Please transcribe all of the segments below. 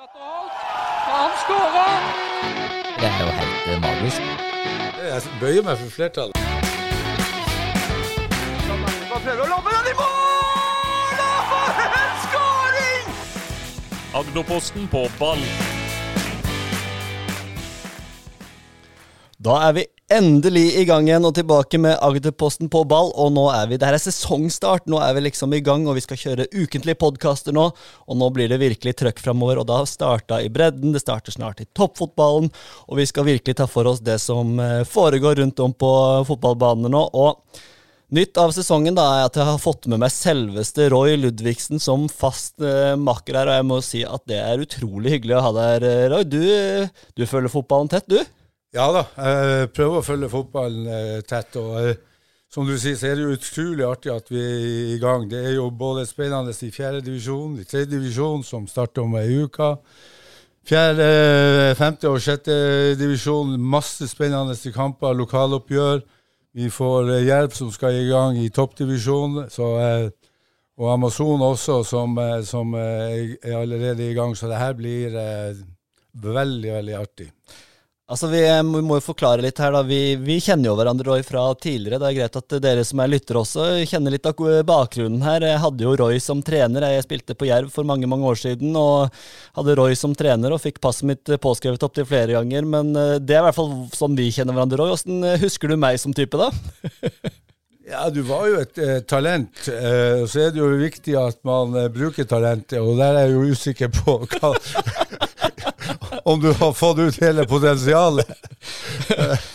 Han skårer! Det er jo helt eh, magisk. Jeg bøyer meg for flertallet. Prøver å lobbe den i mål! Og for en skåring! Agderposten på ball. Da er vi endelig i gang igjen og tilbake med Agderposten på ball. Og nå er vi, det her er sesongstart. Nå er vi liksom i gang, og vi skal kjøre ukentlige podkaster nå. Og nå blir det virkelig trøkk framover. Og da starta i bredden, det starter snart i toppfotballen. Og vi skal virkelig ta for oss det som eh, foregår rundt om på fotballbanene nå. og Nytt av sesongen da er at jeg har fått med meg selveste Roy Ludvigsen som fast eh, makker her, og jeg må si at det er utrolig hyggelig å ha deg her, eh, Roy. Du, du følger fotballen tett, du? Ja da, jeg prøver å følge fotballen eh, tett. og eh, Som du sier, så er det jo utrolig artig at vi er i gang. Det er jo både spennende i fjerde divisjon, i tredje divisjon, som starter om ei uke. Fjerde, femte og sjette divisjon, masse spennende kamper, lokaloppgjør. Vi får hjelp som skal i gang i toppdivisjon, eh, og Amazon også, som, eh, som eh, er allerede i gang. Så det her blir eh, veldig, veldig artig. Altså, Vi eh, må må jo forklare litt her. da. Vi, vi kjenner jo hverandre Roy, fra tidligere. Det er greit at dere som er lyttere også kjenner litt av bakgrunnen her. Jeg hadde jo Roy som trener. Jeg spilte på Jerv for mange mange år siden og hadde Roy som trener og fikk passet mitt påskrevet opptil flere ganger. Men eh, det er i hvert fall sånn vi kjenner hverandre, Roy. Eh, husker du meg som type, da? Ja, du var jo et eh, talent. Eh, så er det jo viktig at man eh, bruker talentet, og der er jeg jo usikker på hva, om du har fått ut hele potensialet.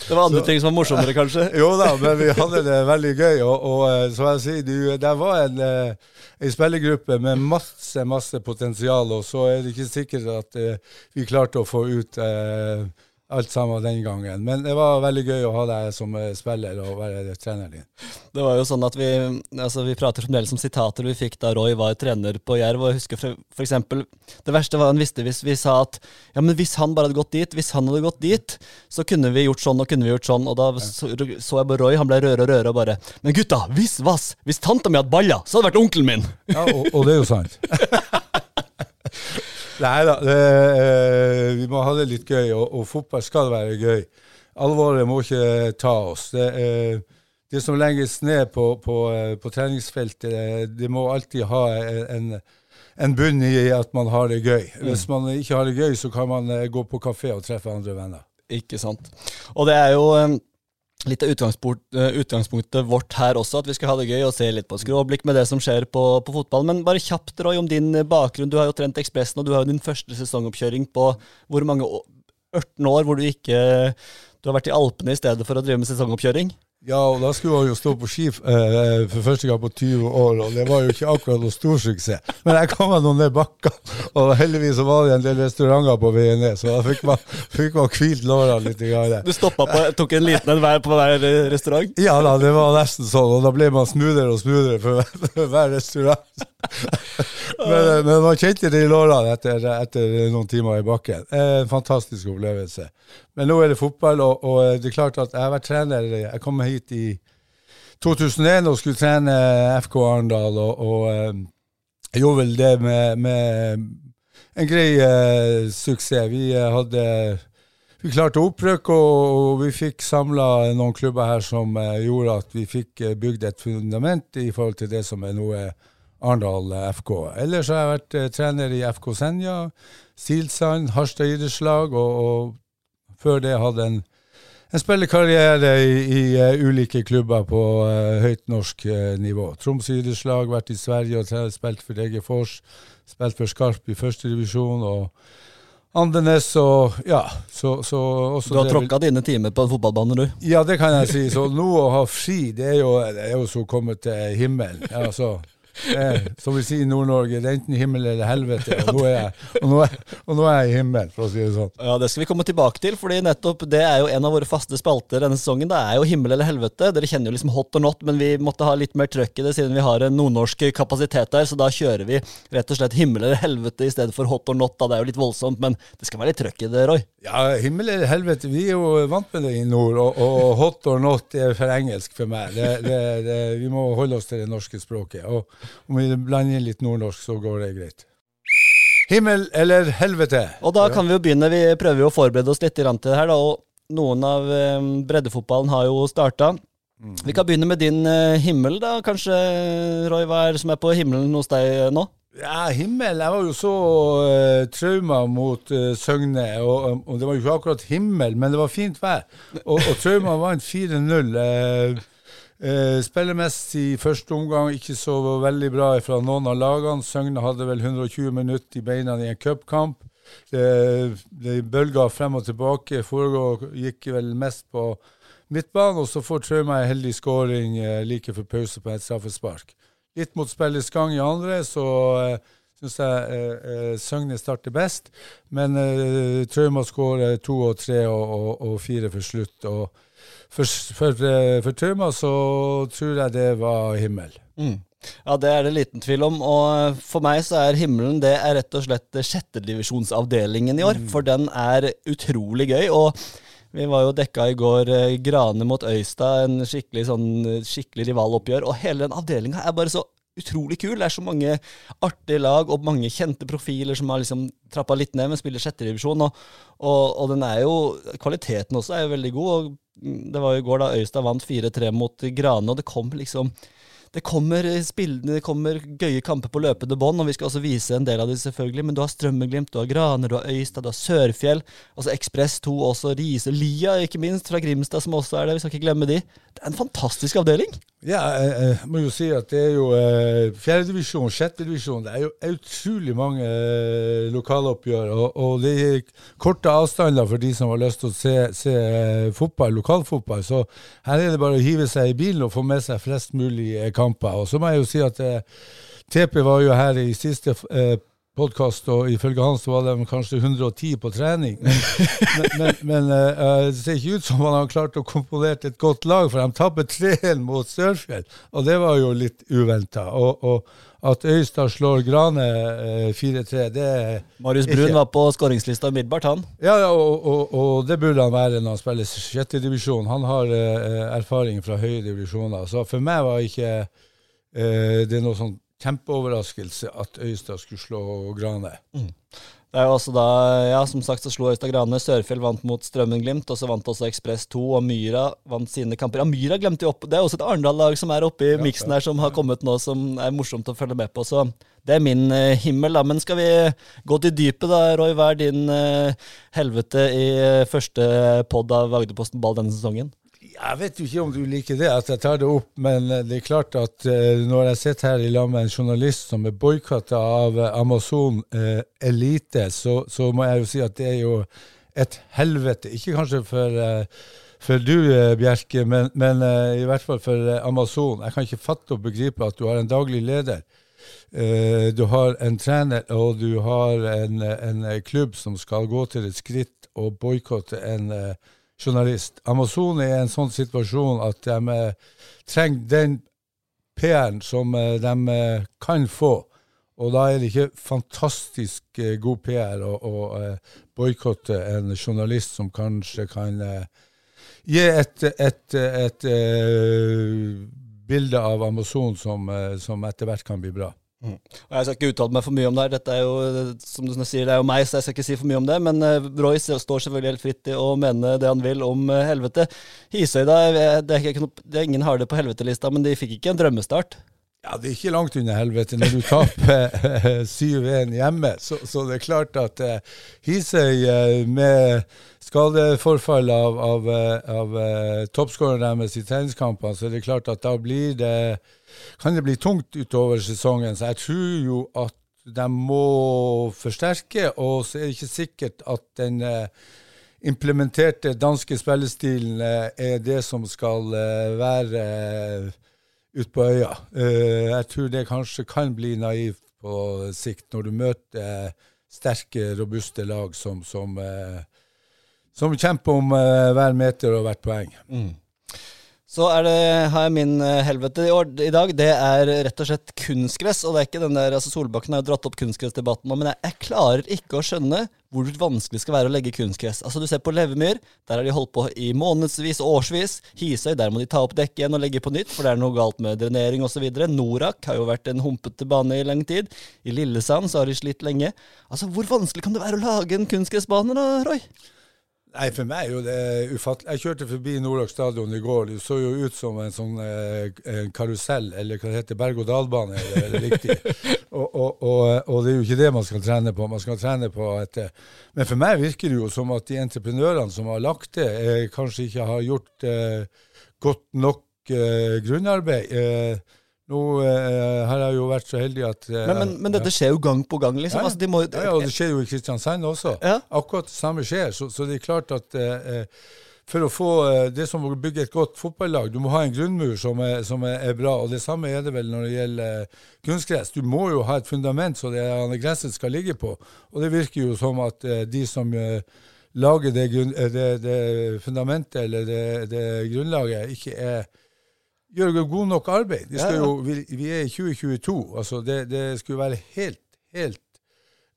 Det var andre ting som var morsommere, kanskje? Jo da, men vi hadde det veldig gøy. Og, og eh, som jeg sier, du, der var en, eh, en spillergruppe med masse, masse potensial, og så er det ikke sikkert at uh, vi klarte å få ut eh, alt sammen den gangen. Men det var veldig gøy å ha deg som eh, spiller og være treneren din. Det var jo sånn at Vi altså vi prater fremdeles om sitater vi fikk da Roy var trener på Jerv. og jeg husker for, for eksempel, Det verste var han visste hvis vi sa at ja, men hvis han bare hadde gått dit, hvis han hadde gått dit, så kunne vi gjort sånn og kunne vi gjort sånn. Og da så, så jeg bare Roy, han ble rødere og rødere og bare Men gutta, hvis vass, hvis tanta mi hadde balla, så hadde det vært onkelen min! Ja, og, og det er jo sant. Nei da, eh, vi må ha det litt gøy, og, og fotball skal være gøy. Alvoret må ikke ta oss. Det, eh, det som legges ned på, på, eh, på treningsfeltet, det, må alltid ha en, en bunn i at man har det gøy. Hvis man ikke har det gøy, så kan man gå på kafé og treffe andre venner. Ikke sant. Og det er jo litt av eh, utgangspunktet vårt her også, at vi skal ha det gøy og se litt på skråblikk med det som skjer på, på fotball. Men bare kjapt, Roy, om din eh, bakgrunn. Du har jo trent Ekspressen, og du har jo din første sesongoppkjøring på hvor mange år? 18 år hvor du ikke Du har vært i Alpene i stedet for å drive med sesongoppkjøring? Ja, og da skulle han jo stå på ski eh, for første gang på 20 år, og det var jo ikke akkurat noe stor suksess. Men jeg kom meg nå ned bakka, og heldigvis var det en del restauranter på veien ned, så da fikk man, fikk man hvilt lårene litt. Grann. Du stoppa på, tok en liten en hver på hver eh, restaurant? Ja da, det var nesten sånn, og da ble man smoothere og smoothere for for hver restaurant. Men, eh, men man kjente det i lårene etter, etter noen timer i bakken. Eh, En fantastisk opplevelse. Men nå er det fotball, og, og det er klart at jeg har vært trener. Jeg kom hit i 2001 og skulle trene FK Arendal, og, og eh, jeg gjorde vel det med, med en grei eh, suksess. Vi eh, hadde vi klarte opprykk, og, vi fikk samla noen klubber her som eh, gjorde at vi fikk eh, bygd et fundament i forhold til det som er nå er Arendal eh, FK. Ellers har jeg vært eh, trener i FK Senja, Silsand, Harstad idrettslag, og, og før det hadde en, en spillekarriere i, i uh, ulike klubber på uh, høyt norsk uh, nivå. Troms idrettslag, vært i Sverige og spilt for Egefors. spilt for Skarp i første divisjon. og Andenes og ja, så, så Du har tråkka dine timer på en fotballbane, du. ja, det kan jeg si. Så nå å ha fri, det er jo, det er jo så kommet til himmelen. Ja, så, eh, som vi sier i Nord-Norge, det er enten himmel eller helvete. Og nå er jeg, og nå er, og nå er jeg i himmel, for å si det sånn. Ja, Det skal vi komme tilbake til, fordi nettopp det er jo en av våre faste spalter denne sesongen. Det er jo himmel eller helvete. Dere kjenner jo liksom hot or not, men vi måtte ha litt mer trøkk i det siden vi har en nordnorsk kapasitet der, så da kjører vi rett og slett himmel eller helvete i stedet for hot or not. Da. Det er jo litt voldsomt, men det skal være litt trøkk i det, Roy. Ja, himmel eller helvete, vi er jo vant med det i nord, og, og hot or not er for engelsk for meg. Det, det, det, vi må holde oss til det norske språket. Og om vi blander inn litt nordnorsk, så går det greit. Himmel eller helvete? Og da kan vi jo begynne. Vi prøver jo å forberede oss litt til det her, da. Og noen av eh, breddefotballen har jo starta. Vi kan begynne med din eh, himmel, da. Kanskje, Roy, hva er det som er på himmelen hos deg nå? Ja, himmel. Jeg var jo så uh, trauma mot uh, Søgne. Og, og det var jo ikke akkurat himmel, men det var fint vær. Og, og Trauma vant 4-0. Uh, uh, spillemessig i første omgang ikke så veldig bra fra noen av lagene. Søgne hadde vel 120 minutter i beina i en cupkamp. Det, det bølga frem og tilbake. Foregå gikk vel mest på midtbanen, og så får Trauma en heldig skåring uh, like før pause på et straffespark litt mot spillets gang i andre, så uh, syns jeg uh, Søgne starter best. Men uh, Trauma skårer to og tre og, og, og fire for slutt. Og for, for, uh, for Trauma så tror jeg det var himmel. Mm. Ja, det er det liten tvil om. Og for meg så er himmelen det er rett og slett sjettedivisjonsavdelingen i år. Mm. For den er utrolig gøy. og vi var jo dekka i går eh, Grane mot Øystad, en skikkelig, sånn, skikkelig rivaloppgjør. Og hele den avdelinga er bare så utrolig kul. Det er så mange artige lag og mange kjente profiler som har liksom trappa litt ned, men spiller sjetterevisjon. Og, og, og den er jo Kvaliteten også er jo veldig god. og Det var jo i går da Øystad vant 4-3 mot Grane, og det kom liksom det kommer, det kommer gøye kamper på løpende bånd, og vi skal også vise en del av dem, selvfølgelig. Men du har Strømmeglimt, du har Graner, du har Øystad, du har Sørfjell. Altså Ekspress 2 også, Riise. Lia, ikke minst, fra Grimstad, som også er der. Vi skal ikke glemme de. Det er en fantastisk avdeling. Ja, jeg, må jo si at det er jo eh, fjerdedivisjon, sjettedivisjon. Det er jo utrolig mange eh, lokaloppgjør. Og, og det er korte avstander for de som har lyst til å se, se eh, fotball, lokalfotball. Så her er det bare å hive seg i bilen og få med seg flest mulig eh, kamper. Og så må jeg jo si at eh, TP var jo her i siste eh, podkast, og ifølge han så var de kanskje 110 på trening. Men, men, men, men uh, det ser ikke ut som han har klart å komponere et godt lag, for de tapper 3-1 mot Sørfjell, og det var jo litt uventa. Og, og, at Øystad slår Grane uh, 4-3, det Marius Brun ikke. var på skåringslista umiddelbart, han. Ja, ja og, og, og, det burde han være når han spiller sjettedivisjon. Han har uh, erfaring fra høye divisjoner. Så for meg var ikke det noe sånn kjempeoverraskelse at Øystad skulle slå Grane. Mm. Det er jo også da, ja, som sagt så slo Øystad Grane. Sørfjell vant mot Strømmen-Glimt, og så vant også Ekspress 2, og Myra vant sine kamper. Ja, Myra glemte jo opp Det er også et Arendal-lag som er oppe i ja, miksen her, som har kommet nå, som er morsomt å følge med på. Så det er min uh, himmel, da. Men skal vi gå til dypet, da, Roy? Hva er din uh, helvete i uh, første pod av Agderposten Ball denne sesongen? Jeg vet jo ikke om du liker det, at jeg tar det opp, men eh, det er klart at uh, når jeg sitter her i lag med en journalist som er boikotta av uh, Amazon uh, Elite, så, så, må jeg jo si at det er jo et helvete. Ikke kanskje for, for du, Bjerke, men, men i hvert fall for Amazon. Jeg kan ikke fatte og begripe at du har en daglig leder. du har en trener og du har en, en, klubb som skal gå til et skritt og boikotte en uh, journalist. Amazon er i en sånn situasjon at de eh, trenger den PR-en som eh, de eh, kan få. Og da er det ikke fantastisk god PR å, å boikotte en journalist som kanskje kan gi et, et, et, et bilde av Amazon som, som etter hvert kan bli bra. Mm. Og Jeg skal ikke uttale meg for mye om det her. Dette er jo som du sier, det er jo meg, så jeg skal ikke si for mye om det. Men Roy Royce står selvfølgelig helt fritt i å mene det han vil om uh, helvete. Hisøy, da, det er, ikke, det er ingen har det på helvetelista, men de fikk ikke en drømmestart. Ja, Det er ikke langt unna helvete når du taper 7-1 hjemme. Så, så, det er klart at uh, Hisøy uh, med skadeforfall av, av, av uh, toppskåreren deres i treningskampene, så er det klart at da blir det, kan det bli tungt utover sesongen. Så jeg tror jo at de må forsterke, og så er det ikke sikkert at den uh, implementerte danske spillestilen uh, er det som skal være ut på øya. Jeg tror det kanskje kan bli naivt på sikt, når du møter sterke, robuste lag som, som, som kjemper om hver meter og hvert poeng. Mm. Så det, har jeg min eh, helvete i, år, i dag. Det er rett og slett kunstgress. Og det er ikke den der, altså Solbakken har jo dratt opp kunstgressdebatten nå, men jeg, jeg klarer ikke å skjønne hvor vanskelig det skal være å legge kunstgress. Altså Du ser på Levemyr, der har de holdt på i månedsvis og årsvis. Hisøy, der må de ta opp dekket igjen og legge på nytt, for det er noe galt med drenering osv. Norak har jo vært en humpete bane i lang tid. I Lillesand så har de slitt lenge. Altså Hvor vanskelig kan det være å lage en kunstgressbane da, Roy? Nei, For meg er jo det ufattelig. Jeg kjørte forbi Nordlag stadion i går. Det så jo ut som en sånn eh, en karusell, eller hva det heter, berg-og-dal-bane. eller riktig. og, og, og, og, det er jo ikke det man skal trene på. Man skal trene på et eh, Men for meg virker det jo som at de entreprenørene som har lagt det, eh, kanskje ikke har gjort eh, godt nok eh, grunnarbeid. Eh, nå eh, har jeg jo vært så heldig at eh, men, men, men, dette skjer jo gang på gang, liksom. Ja, altså, de må, ja, og det skjer jo i Kristiansand også. Ja. Akkurat det samme skjer. Så, så, det er klart at eh, for å få eh, det som å bygge et godt fotballag, du må ha en grunnmur som er, som er, bra. Og det samme er det vel når det gjelder eh, kunstgress. Du må jo ha et fundament så det gresset skal ligge på. Og det virker jo som at eh, de som lager det, det, det, fundamentet eller det, det grunnlaget, ikke er gjør god nok arbeid. Jo, vi, vi, er i 2022. altså Det, det skulle være helt, helt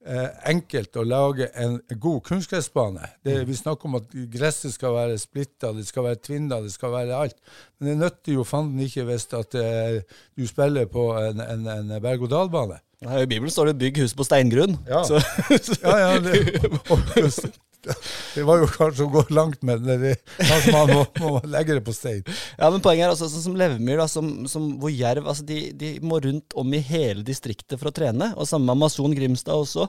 eh, enkelt å lage en god kunstgressbane. Mm. Vi snakker om at gresset skal være splitta, det skal være tvinna, det skal være alt. Men det nytter jo fanden ikke hvis at eh, du spiller på en, en, en berg-og-dal-bane. I Bibelen står det 'bygg hus på steingrunn'. Ja, ja, ja det, Det var jo kanskje å gå langt, med det, kanskje man må, må, legge det på stein. Ja, men Poenget er altså, sånn som Levemyr, som, som, hvor Jerv altså de, de, må rundt om i hele distriktet for å trene. Og Samme med Amazon Grimstad også.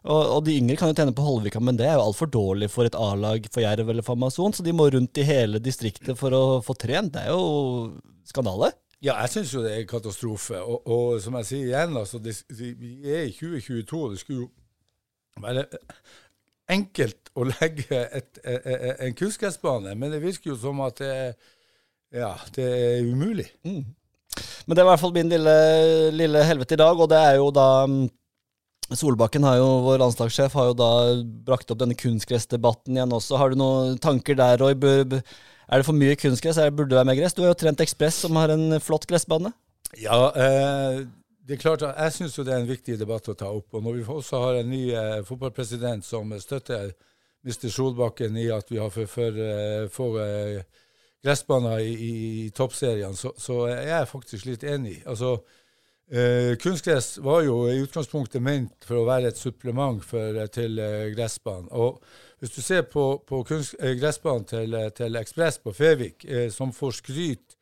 Og, og, De yngre kan jo trene på Holvika, men det er jo altfor dårlig for et A-lag for Jerv eller for Amazon. Så de må rundt i hele distriktet for å få trent. Det er jo skandale. Ja, jeg syns jo det er katastrofe. Og, og, som jeg sier igjen, altså, det, vi er i 2022. Det skulle jo være enkelt å legge et, et, e, e, en kunstgressbane, men det virker jo som at det, ja, det er umulig. Mm. Men det var i hvert fall min lille, lille, helvete i dag, og det er jo da mm, Solbakken, har jo, vår landslagssjef, har jo da brakt opp denne kunstgressdebatten igjen også. Har du noen tanker der, Roy? Er det for mye kunstgress? Burde det være mer gress? Du har jo trent Ekspress, som har en flott gressbane. Ja, eh, det er klart at Jeg syns det er en viktig debatt å ta opp. og Når vi også har en ny eh, fotballpresident som støtter Mr. Solbakken i at vi har for, for, eh, få eh, gressbaner i, i, toppseriene, så, så, er jeg faktisk litt enig. Altså, eh, Kunstgress var jo i utgangspunktet ment for å være et supplement for, eh, til eh, gressbanen. Og hvis du ser på, på kunst, gressbanen til, til Ekspress på Fevik, som får skryt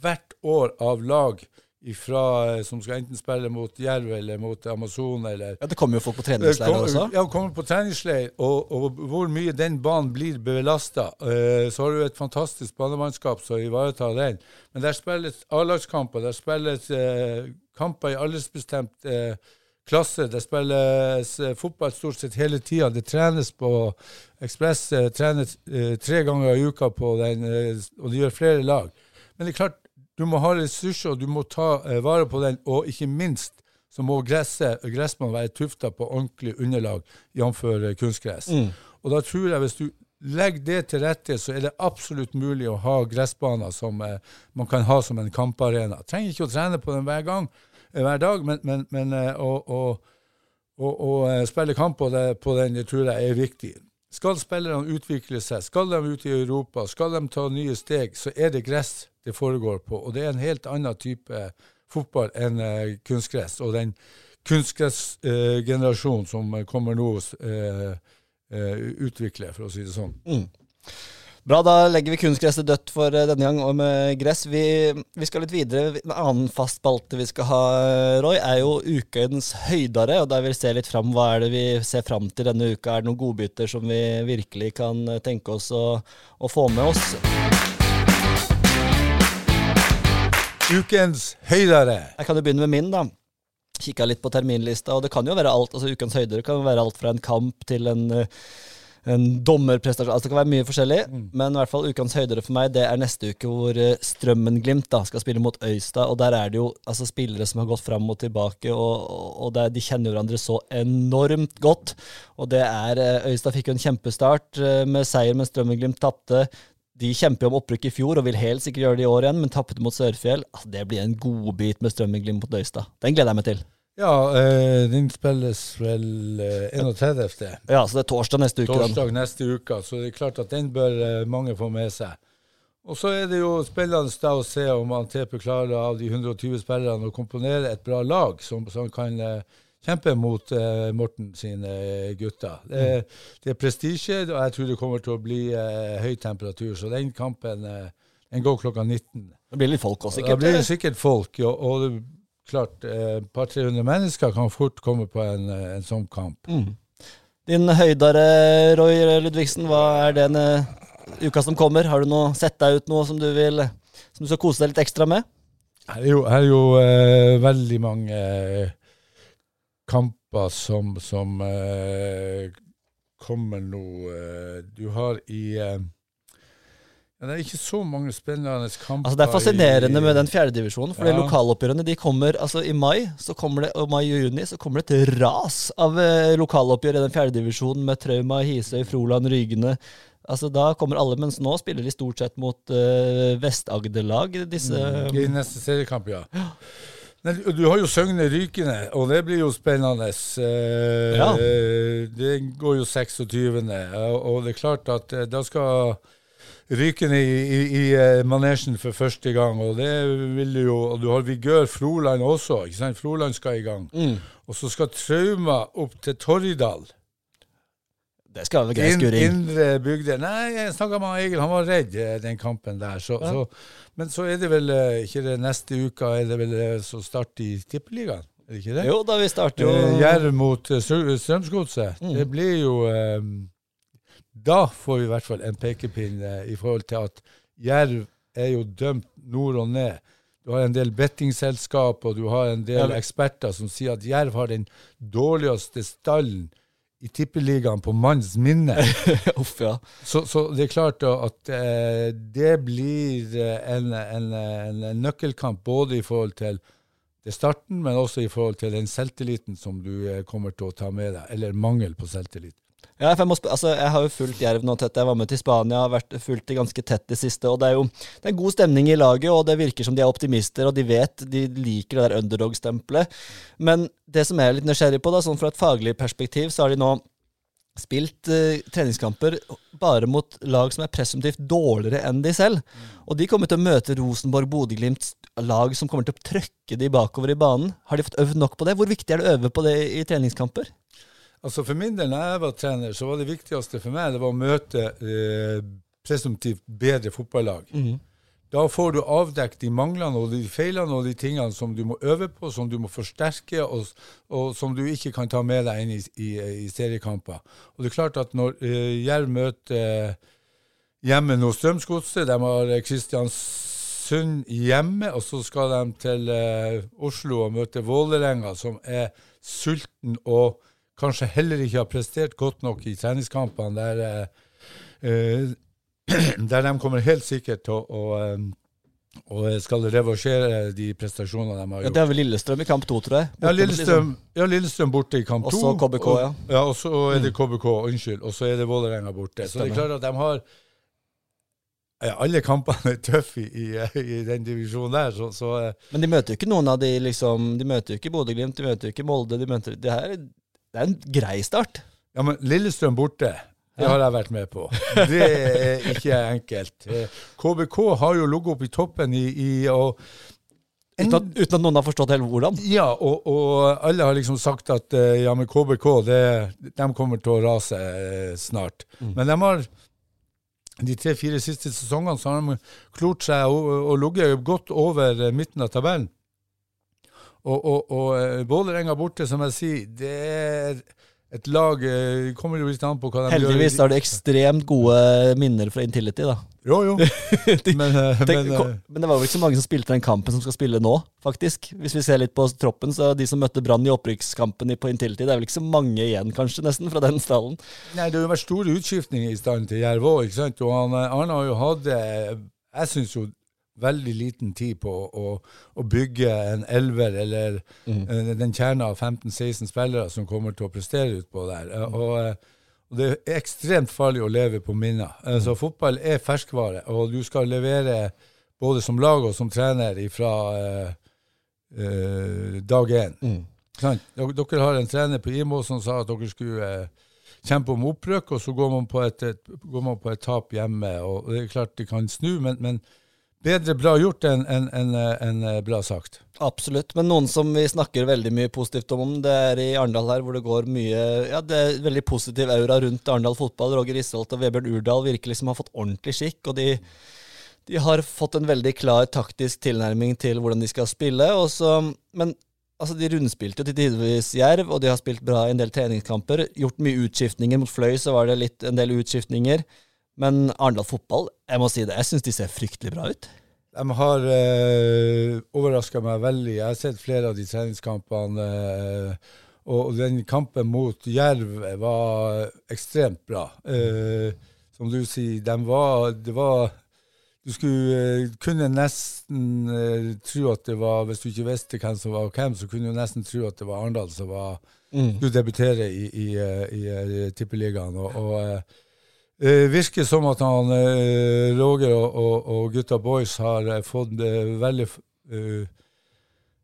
hvert år av lag ifra, eh, som skal enten spille mot Jerv eller mot Amazon. Eller, ja, Det kommer jo folk på treningsleir også? Ja, kommer på treningsleir. Og, og, hvor mye den banen blir belasta. Uh, så har du et fantastisk banemannskap som ivaretar den. Men der spilles A-lagskamper, der spilles uh, kamper i aldersbestemt uh, klasse. Det spilles fotball stort sett hele tida. Det trenes på Ekspress. trenes tre ganger i uka på den, og de gjør flere lag. Men det er klart, du må ha ressurser, og du må ta eh, vare på den. Og ikke minst så må gresset, gressbanen være tufta på ordentlig underlag, jf. Kunstgress. Mm. Og da tror jeg hvis du legger det til rette, så er det absolutt mulig å ha gressbaner som eh, man kan ha som en kamparena. Trenger ikke å trene på den hver gang, eh, hver dag, men, men, men eh, å, å, å, å, spille kamp på, det, på den det tror jeg er viktig. Skal spillerne utvikle seg, skal de ut i Europa, skal de ta nye steg, så er det gress det foregår på. Og det er en helt annen type fotball enn uh, kunstgress. Og den kunstgressgenerasjonen eh, som kommer nå, eh, utvikler, for å si det sånn. Mm. Bra, da legger vi kunstgresset dødt for denne gang og med gress. Vi, vi, skal litt videre. En annen fast spalte vi skal ha, Roy, er jo ukens høydare. og Der vil vi se litt fram. Hva er det vi ser fram til denne uka? Er det noen godbiter som vi virkelig kan tenke oss å, å få med oss? Ukens høydere. Jeg kan jo begynne med min, da. Kikka litt på terminlista, og det kan jo være alt. altså Ukens høydere kan være alt fra en kamp til en, eh, en dommerprestasjon. Altså Det kan være mye forskjellig, mm. men i hvert fall ukens høydere for meg, det er neste uke hvor eh, Strømmen-Glimt da skal spille mot Øystad. Og der er det jo altså spillere som har gått fram og tilbake, og, og der, de kjenner hverandre så enormt godt. Og det er eh, Øystad fikk jo en kjempestart med seier, men Strømmen-Glimt tapte De kjemper om opprykk i fjor og vil helt sikkert gjøre det i år igjen, men tappet mot Sørfjell. Altså, det blir en godbit med Strømmen-Glimt mot Øystad. Den gleder jeg meg til. Ja, eh, den spilles vel eh, 31. Ja, så det er torsdag neste uke. den. torsdag neste uke, så det er klart at den bør eh, mange få med seg. Og så er det jo spennende da å se om han TP klarer av de 120 spillerne å komponere et bra lag som, som kan eh, kjempe mot eh, Morten sine eh, gutter. Det, det er prestisje, og jeg tror det kommer til å bli høy temperatur. Så den kampen den går klokka 19. Det blir litt folk også, Da Det blir sikkert folk, og, og det klart et par 300 mennesker kan fort komme på en, eh, en sånn kamp. Mm. Din høydare, Roy Ludvigsen, hva er den eh, uka som kommer? Har du noe, sett deg ut noe som du vil som du skal kose deg litt ekstra med? Her er jo, er jo eh, veldig mange eh, kamper som, som eh, kommer nå. eh, du har i eh, ja, Det er ikke så mange spennende kamper. Altså Det er fascinerende i- med den fjerdedivisjonen. For de Ja. lokaloppgjørene de kommer altså i mai så kommer det, og mai og juni så kommer det et ras av eh, lokaloppgjør i den fjerdedivisjonen med Trauma, Hisøy, Froland, Rygene. Altså Da kommer alle, mens nå spiller de stort sett mot eh, Vest-Agder-lag. Disse I neste seriekamp, ja. Du- har jo Søgne Rykende, og det blir jo spennende. Eh, Ja. Det går jo 26., og det er klart at eh, da skal Rykene i, i, i eh, manesjen for første gang, og det vil jo Og du har Vigør Froland også, ikke sant? Froland skal i gang. Mm. Og så skal Trauma opp til Torridal. Det skal være grei skuring. indre bygder. Nei, jeg snakka med Egil, han var redd eh, den kampen der. Så, Ja. så, men så er det vel eh, ikke det neste uka, er det vel så start i Tippeligaen? Er det ikke det? Jo, da vi starter jo Jerv mot Strømsgodset. Mm. Det blir jo eh, Da får vi i hvert fall en pekepinn i forhold til at Jerv er jo dømt nord og ned. Du har en del bettingselskap og du har en del eksperter som sier at Jerv har den dårligste stallen i Tippeligaen på manns minne. Uff, ja. Så, så det er klart at eh, det blir eh, en, en, en, en nøkkelkamp både i forhold til det starten, men også i forhold til den selvtilliten som du eh, kommer til å ta med deg, eller mangel på selvtillit. Ja, jeg, må, altså, jeg har jo fulgt Jerv nå tett. Jeg var med til Spania, har vært fulgt det ganske tett det siste. og Det er jo det er god stemning i laget, og det virker som de er optimister, og de vet de liker det der underdog-stempelet. Men det som jeg er litt nysgjerrig på, da, sånn fra et faglig perspektiv, så har de nå spilt uh, treningskamper bare mot lag som er presumptivt dårligere enn de selv. Og de kommer til å møte Rosenborg, Bodø-Glimt, lag som kommer til å trøkke de bakover i banen. Har de fått øvd nok på det? Hvor viktig er det å øve på det i treningskamper? Altså For min del, når jeg var trener, så var det viktigste for meg det var å møte eh, presumptivt bedre fotballag. Da får du avdekket de manglene og de feilene og de tingene som du må øve på, som du må forsterke, og, og som du ikke kan ta med deg inn i, i, i seriekamper. Og det er klart at når eh, Jerv møter eh, hjemme nå Strømsgodset, de har eh, Kristiansund hjemme, og så skal de til eh, Oslo og møte Vålerenga, som er sulten og kanskje heller ikke har prestert godt nok i treningskampene, der eh, eh, der de kommer helt sikkert til å, å, eh, og skal reversere de prestasjonene de har gjort. Ja, det er vel Lillestrøm i kamp to, tror jeg. Ja, Borte Lillestrøm, ja, Lillestrøm borte i kamp Og to. så KBK, ja. Mm. ja. Og så er det KBK, unnskyld. Og så er det Vålerenga borte. Så det er klart at de har ja, Alle kampene er tøffe i, i, i den divisjonen der, så, så eh, Men de møter jo ikke noen av de liksom De møter jo ikke Bodø-Glimt, de møter jo ikke Molde. de møter, det, her, det er en grei start. Ja, men Lillestrøm borte, det har jeg vært med på. Det er ikke enkelt. Eh, KBK har jo ligget oppe i toppen i, i og Uten at, uten at noen har forstått helt hvordan. Ja, og, og alle har liksom sagt at eh, ja, men KBK, det, de kommer til å rase snart. snart. Men de har de tre-fire siste sesongene så har de klort seg og, og ligget godt over eh, midten av tabellen. Og, og, og eh, Vålerenga borte, som jeg sier, det er et lag eh, kommer jo litt an på hva de Heldigvis gjør. har de ekstremt gode minner fra Intility, da. Jo, jo. Men, eh, Tenk, men men det var vel ikke så mange som spilte den kampen som skal spille nå, faktisk. Hvis vi ser litt på troppen, så de som møtte Brann i opprykkskampen på Intility, det er vel ikke så mange igjen, kanskje, nesten, fra den stallen. Nei, det har jo vært store utskiftninger i stallen til Jerv òg, ikke sant. Og han, Arne har jo hatt, jeg syns jo, veldig liten tid på å, å bygge en elver, eller eh, den kjerna av 15-16 spillere som kommer til å prestere utpå der. Eh, og, eh, Og det er ekstremt farlig å leve på minner. så fotball er ferskvare, og du skal levere både som lag og som trener fra eh, eh, dag én. Mm. Dere har en trener på IMO som sa at dere skulle eh, kjempe om opprykk, og så går man på et, et, går man på et tap hjemme. og Det er klart de kan snu, men, men bedre bra gjort enn en, en, en, eh, bra sagt. Absolutt. Men noen som vi snakker veldig mye positivt om, det er i Arendal her, hvor det går mye Ja, det er veldig positiv aura rundt Arendal fotball. Roger Isholt og Vebjørn Urdal virkelig som har fått ordentlig skikk, og de, de har fått en veldig klar taktisk tilnærming til hvordan de skal spille. Så, men altså, de rundspilte jo til tidvis Jerv, og de har spilt bra i en del treningskamper. Gjort mye utskiftninger. Mot Fløy så var det litt, en del utskiftninger. Men Arendal fotball, jeg må si det, jeg syns de ser fryktelig bra ut. De har eh, overraska meg veldig. Jeg har sett flere av de treningskampene. eh, og den kampen mot Jerv var ekstremt bra. Eh, som du sier, de var Det var Du skulle eh, kunne nesten eh, tro at det var Hvis du ikke visste hvem som var hvem, så kunne du nesten tro at det var Arendal som var, skulle debutere i, i, i, i, eh, Tippeligaen. Og, og eh, det virker som at han, eh, Roger og, og, og gutta boys har eh, fått eh, veldig eh,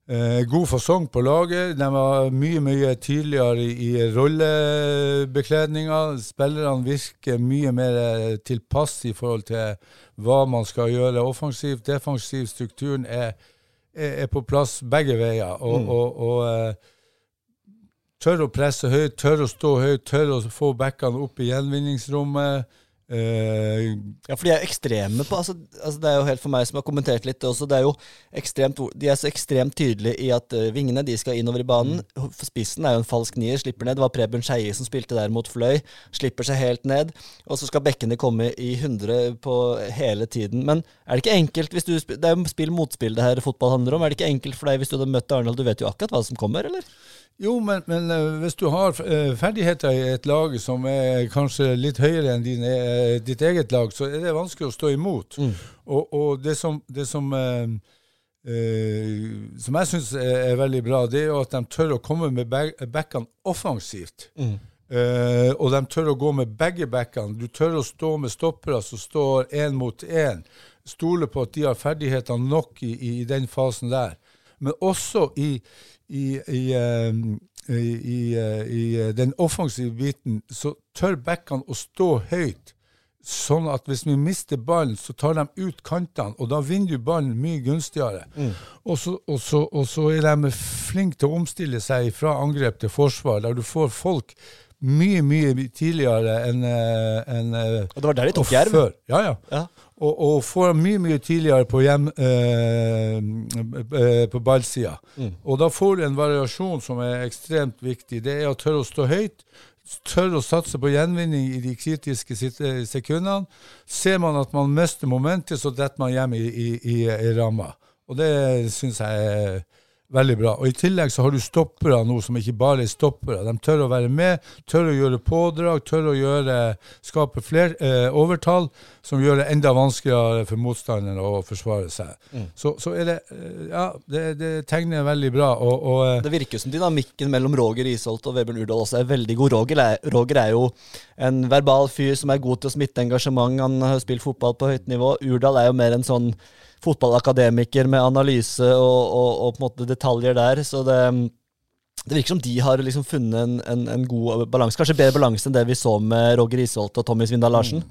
eh, god fasong på laget. De var mye mye tydeligere i, i rollebekledninga. Spillerne virker mye mer eh, tilpass i forhold til hva man skal gjøre offensivt. Defensiv strukturen er, er, er på plass begge veier. Og, og, og eh, tør å presse høyt, tør å stå høyt, tør å få bekkene opp i gjenvinningsrommet. Uh, Ja, for de er ekstreme på altså, altså Det er jo helt for meg som har kommentert litt også, det er jo ekstremt, De er så ekstremt tydelige i at uh, vingene de skal innover i banen. Mm. Spissen er jo en falsk nier, slipper ned. Det var Preben Skeie som spilte der mot Fløy. Slipper seg helt ned. Og så skal bekkene komme i 100 på hele tiden. Men er det ikke enkelt hvis du Det er jo spill motspill det her fotball handler om. Er det ikke enkelt for deg hvis du hadde møtt Arendal? Du vet jo akkurat hva som kommer, eller? Jo, men, men eh, hvis du har eh, ferdigheter i et lag som er kanskje litt høyere enn dine, eh, ditt eget lag, så er det vanskelig å stå imot. Og, og det som, det som, eh, eh, som jeg syns er, veldig bra, det er jo at de tør å komme med backene offensivt. Eh, og de tør å gå med begge backene. Du tør å stå med stoppere som står én mot én. Stole på at de har ferdigheter nok i, i den fasen der. Men også i, i, i, eh, i, i, eh, eh, den offensive biten så tør backene å stå høyt. Sånn at hvis vi mister ballen, så tar de ut kantene, og da vinner du ballen mye gunstigere. Og, så, og, så, og så er de flinke til å omstille seg fra angrep til forsvar, der du får folk mye, mye tidligere enn en, eh, det var der de tok Jerv. før. Ja, ja. Ja. Og, og får mye, mye tidligere på, hjem, eh, eh, på ballsida. Og da får du en variasjon som er ekstremt viktig. Det er å tørre å stå høyt. Tørre å satse på gjenvinning i de kritiske eh, sekundene. Ser man at man mister momentet, så detter man hjem i, i, i, i ramma. Og det syns jeg er veldig bra. Og I tillegg så har du stoppere nå som ikke bare er stoppere. De tør å være med, tør å gjøre pådrag, tør å gjøre, skape flere eh, overtall, som gjør det enda vanskeligere for motstanderen å forsvare seg. Så, så er det eh, Ja, det, det tegner veldig bra. Og, og eh, Det virker som dynamikken mellom Roger Isholt og Vebjørn Urdal også er veldig god. Roger er, Roger er jo en verbal fyr som er god til å smitte engasjement. Han har spilt fotball på høyt nivå. Urdal er jo mer en sånn fotballakademiker med analyse og, og, og på en måte detaljer der. Så det, det virker som de har liksom funnet en, en, en god balanse. Kanskje bedre balanse enn det vi så med Roger Isholt og Tommy Svindal Larsen.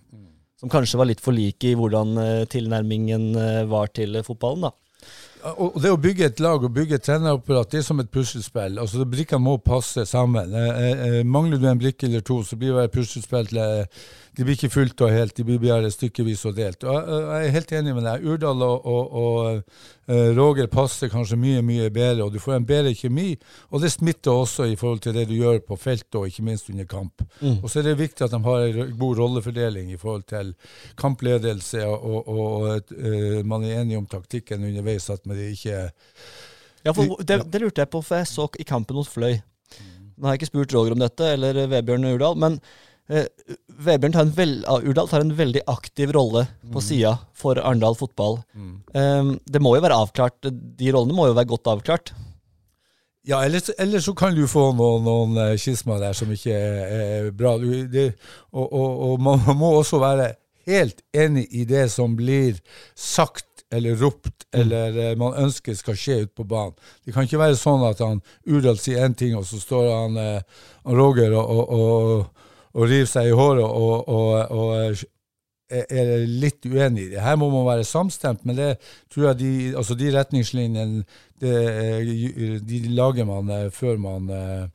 Som kanskje var litt for like i hvordan eh, tilnærmingen eh, var til fotballen, da. Og det å bygge et lag og bygge et trenerapparat, det er som et puslespill. Altså, Brikkene må passe sammen. Eh, eh, mangler du en brikke eller to, så blir det et puslespill til De blir ikke fullt og helt, de blir bare stykkevis og delt. Og jeg, jeg er helt enig med deg. Urdal og, og, og eh, Roger passer kanskje mye, mye bedre, og du får en bedre kjemi. Og det smitter også i forhold til det du gjør på feltet, og ikke minst under kamp. Og så er det viktig at de har en god rollefordeling i forhold til kampledelse, og, og, eh, man er enig om taktikken underveis, at man ikke Ja, for det, det lurte jeg på, for jeg så i kampen mot Fløy. Nå har jeg ikke spurt Roger om dette, eller Vebjørn Urdal, men eh, Vebjørn tar en vel, Urdal tar en veldig aktiv rolle på sida for Arendal fotball. Eh, det må jo være avklart, de rollene må jo være godt avklart. Ja, ellers, så- så kan du få noen, noen eh, skismer der som ikke er, er bra. Du, det, og, og, og man må også være helt enig i det som blir sagt eller ropt, eller eh, man ønsker skal skje ute på banen. Det kan ikke være sånn at han Urdal sier én ting, og så står han, eh, han Roger og, og, og, river seg i håret og, og, og er er litt uenig i det. Her må man være samstemt, men det tror jeg de, altså de retningslinjene det, eh, de lager man eh, før man eh,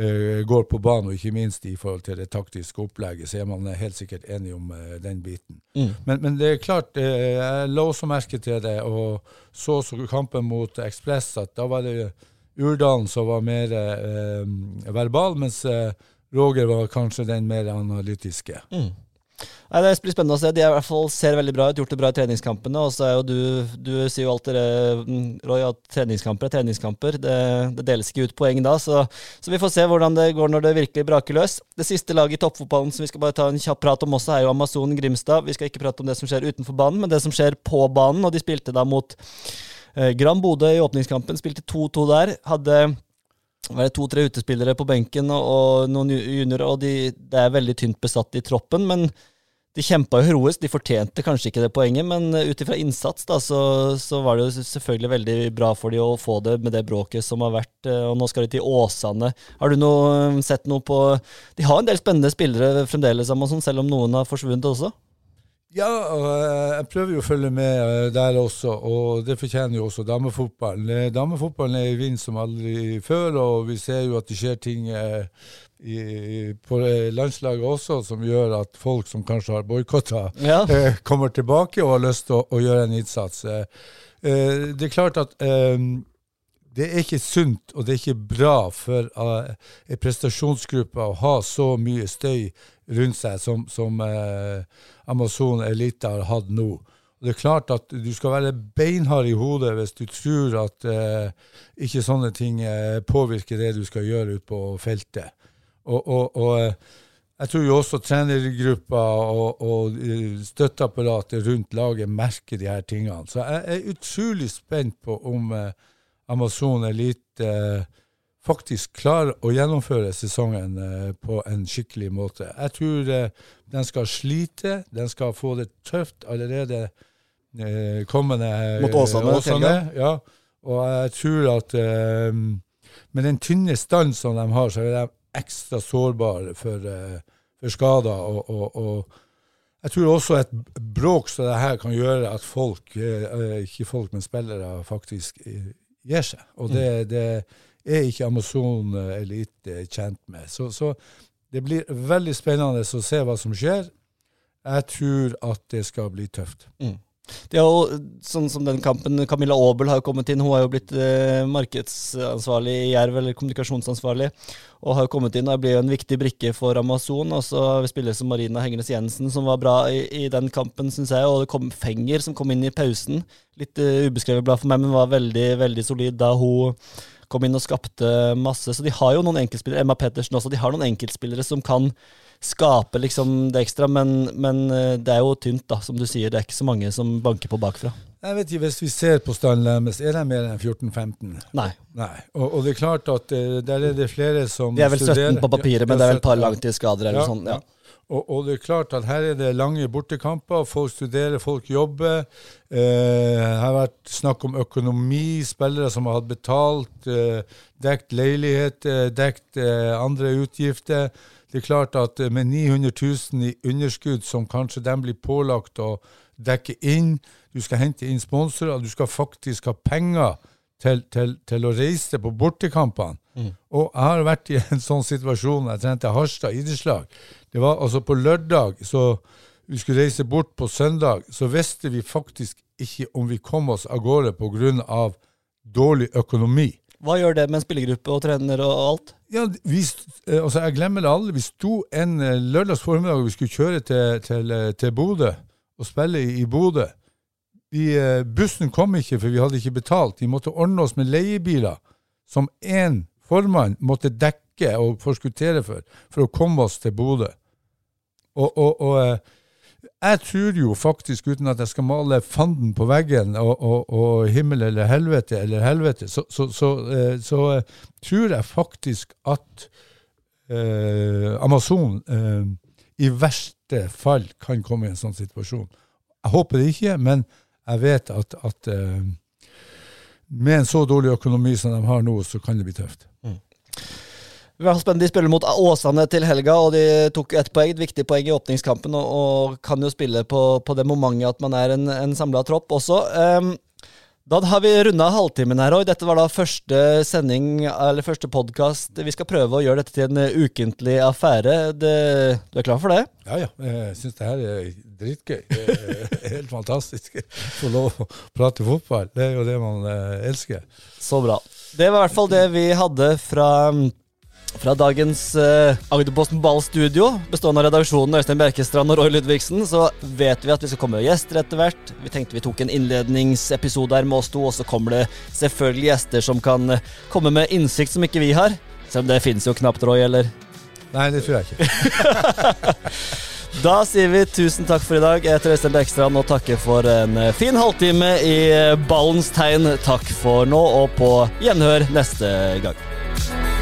eh, går på banen, og ikke minst i forhold til det taktiske opplegget, så er man eh, helt sikkert enig om eh, den biten. Mm. Men, men det er klart, eh, jeg la også merke til det, og så så kampen mot Ekspress, at da var det Urdalen som var mer eh, verbal, mens eh, Roger var kanskje den mer analytiske. Mm. Nei, Det blir spennende å se. De i hvert fall ser veldig bra ut, gjort det bra i treningskampene. Og så er jo du Du sier jo alltid mm, Roy, at treningskamper er treningskamper. Det, det deles ikke ut poeng da, så, så vi får se hvordan det går når det virkelig braker løs. Det siste laget i toppfotballen som vi skal bare ta en kjapp prat om også, er jo Amazon Grimstad. Vi skal ikke prate om det som skjer utenfor banen, men det som skjer på banen. Og de spilte da mot eh, Gran Bodø i åpningskampen. Spilte 2-2 der. Hadde var det to-tre utespillere på benken og, og noen ju- juniorer, og de, det er veldig tynt besatt i troppen. Men de kjempa jo heroisk. De fortjente kanskje ikke det poenget, men eh, ut ifra innsats da, så, så var det jo selvfølgelig veldig bra for de å få det med det bråket som har vært. eh, Og nå skal de til Åsane. Har du noe, sett noe på De har en del spennende spillere fremdeles, Amazon, selv om noen har forsvunnet også. Ja, eh, jeg prøver jo å følge med eh, der også, og det fortjener jo også damefotballen. Eh, Damefotballen er i vind som aldri før, og vi ser jo at det skjer ting i, på landslaget også som gjør at folk som kanskje har boikotta, Ja. eh, kommer tilbake og har lyst til å, å gjøre en innsats. Eh, det er klart at eh, det er ikke sunt, og det er ikke bra for en prestasjonsgruppe å ha så mye støy rundt seg som, som eh, Amazon Elite har hatt nå. Og det er klart at du skal være beinhard i hodet hvis du tror at eh, ikke sånne ting eh, påvirker det du skal gjøre ute på feltet. Og, og, og eh, jeg tror jo også trenergruppa og, og eh, støtteapparatet rundt laget merker de her tingene. Så jeg er utrolig spent på om eh, Amazon Elite eh, faktisk klarer å gjennomføre sesongen eh, på en skikkelig måte. Jeg tror eh, den skal slite, den skal få det tøft allerede eh, kommende Mot Åsane, Åsane ja. Og jeg tror at med den tynne stand som de har, så er de ekstra sårbare for, for skader. Og, og, og jeg tror også et bråk som det her kan gjøre at folk, ikke folk, men spillere, faktisk gir seg. Og det, det er ikke Amazon Elite tjent med. Så, så det blir veldig spennende å se hva som skjer. Jeg tror at det skal bli tøft. Det er jo sånn som den kampen Camilla Aabel har kommet inn. Hun har jo blitt eh, markedsansvarlig i Jerv, eller kommunikasjonsansvarlig, og har kommet inn og blir jo en viktig brikke for Amazon. Og så spillere som Marina Hengnes Jensen, som var bra i, i den kampen, syns jeg. Og det kom Fenger, som kom inn i pausen. Litt eh, ubeskrevet blad for meg, men var veldig, veldig solid da hun kom inn og skapte masse. Så de har jo noen enkeltspillere, Emma Pettersen også, de har noen enkeltspillere som kan skape liksom det ekstra, men, men eh, det er jo tynt, da, som du sier. Det er ikke så mange som banker på bakfra. Jeg vet ikke, Hvis vi ser på standen deres, er de mer enn 14-15? Nei. Nei. Og, og det er klart at eh, der er det flere som studerer De er vel 17 på papiret, men det er vel et par langtidsskader eller sånn. Ja. Og, og det er klart at her er det lange bortekamper. Folk studerer, folk jobber. Eh, det har vært snakk om økonomi, spillere som har hatt betalt, eh, dekt leilighet, eh, dekt eh, andre utgifter. Det er klart at med 900 000 i underskudd, som kanskje de blir pålagt å dekke inn, du skal hente inn sponsorer, du skal faktisk ha penger til, til, til å reise på bortekampene. Og jeg har vært i en sånn situasjon, jeg trente Harstad idrettslag. Det var altså på lørdag, så vi skulle reise bort på søndag, så visste vi faktisk ikke om vi kom oss av gårde pga. dårlig økonomi. Hva gjør det med en spillergruppe og trener og alt? Ja, vi, eh, altså jeg glemmer det aldri. Vi sto en eh, lørdags formiddag og vi skulle kjøre til, til, eh, til Bodø og spille i, i Bodø. Vi, bussen kom ikke, for vi hadde ikke betalt. Vi måtte ordne oss med leiebiler som én formann måtte dekke og forskuttere for, for å komme oss til Bodø. Og, og, og eh, jeg tror jo faktisk, uten at jeg skal male fanden på veggen og, og, himmel eller helvete eller helvete, så, så, så, eh, så eh, tror jeg faktisk at eh, Amazon eh, i verste fall kan komme i en sånn situasjon. Jeg håper det ikke, men jeg vet at, at eh, med en så dårlig økonomi som de har nå, så kan det bli tøft. Spennende. De spiller mot Åsane til helga, og de tok ett poeng, et viktig poeng i åpningskampen, og, og kan jo spille på, på det momentet at man er en, en samla tropp også. Um, da har vi runda halvtimen her òg. Dette var da første sending, eller første podkast. Vi skal prøve å gjøre dette til en ukentlig affære. Det, du er klar for det? Ja, ja. Jeg syns det her er dritgøy. Det er helt fantastisk. Få lov å prate fotball. Det er jo det man eh, elsker. Så bra. Det var i hvert fall det vi hadde fra fra dagens uh, Agderposten Ball-studio, bestående av redaksjonen Øystein Bjerkestrand og Roy Ludvigsen, så vet vi at vi skal komme med gjester etter hvert. Vi tenkte vi tok en innledningsepisode her med oss to, og så kommer det selvfølgelig gjester som kan uh, komme med innsikt som ikke vi har. Selv om det finnes jo knapt, Roy, eller? Nei, det tror jeg ikke. da sier vi tusen takk for i dag. Jeg heter Øystein Bjerkestrand og takker for en uh, fin halvtime i ballens tegn. Takk for nå, og på gjenhør neste gang.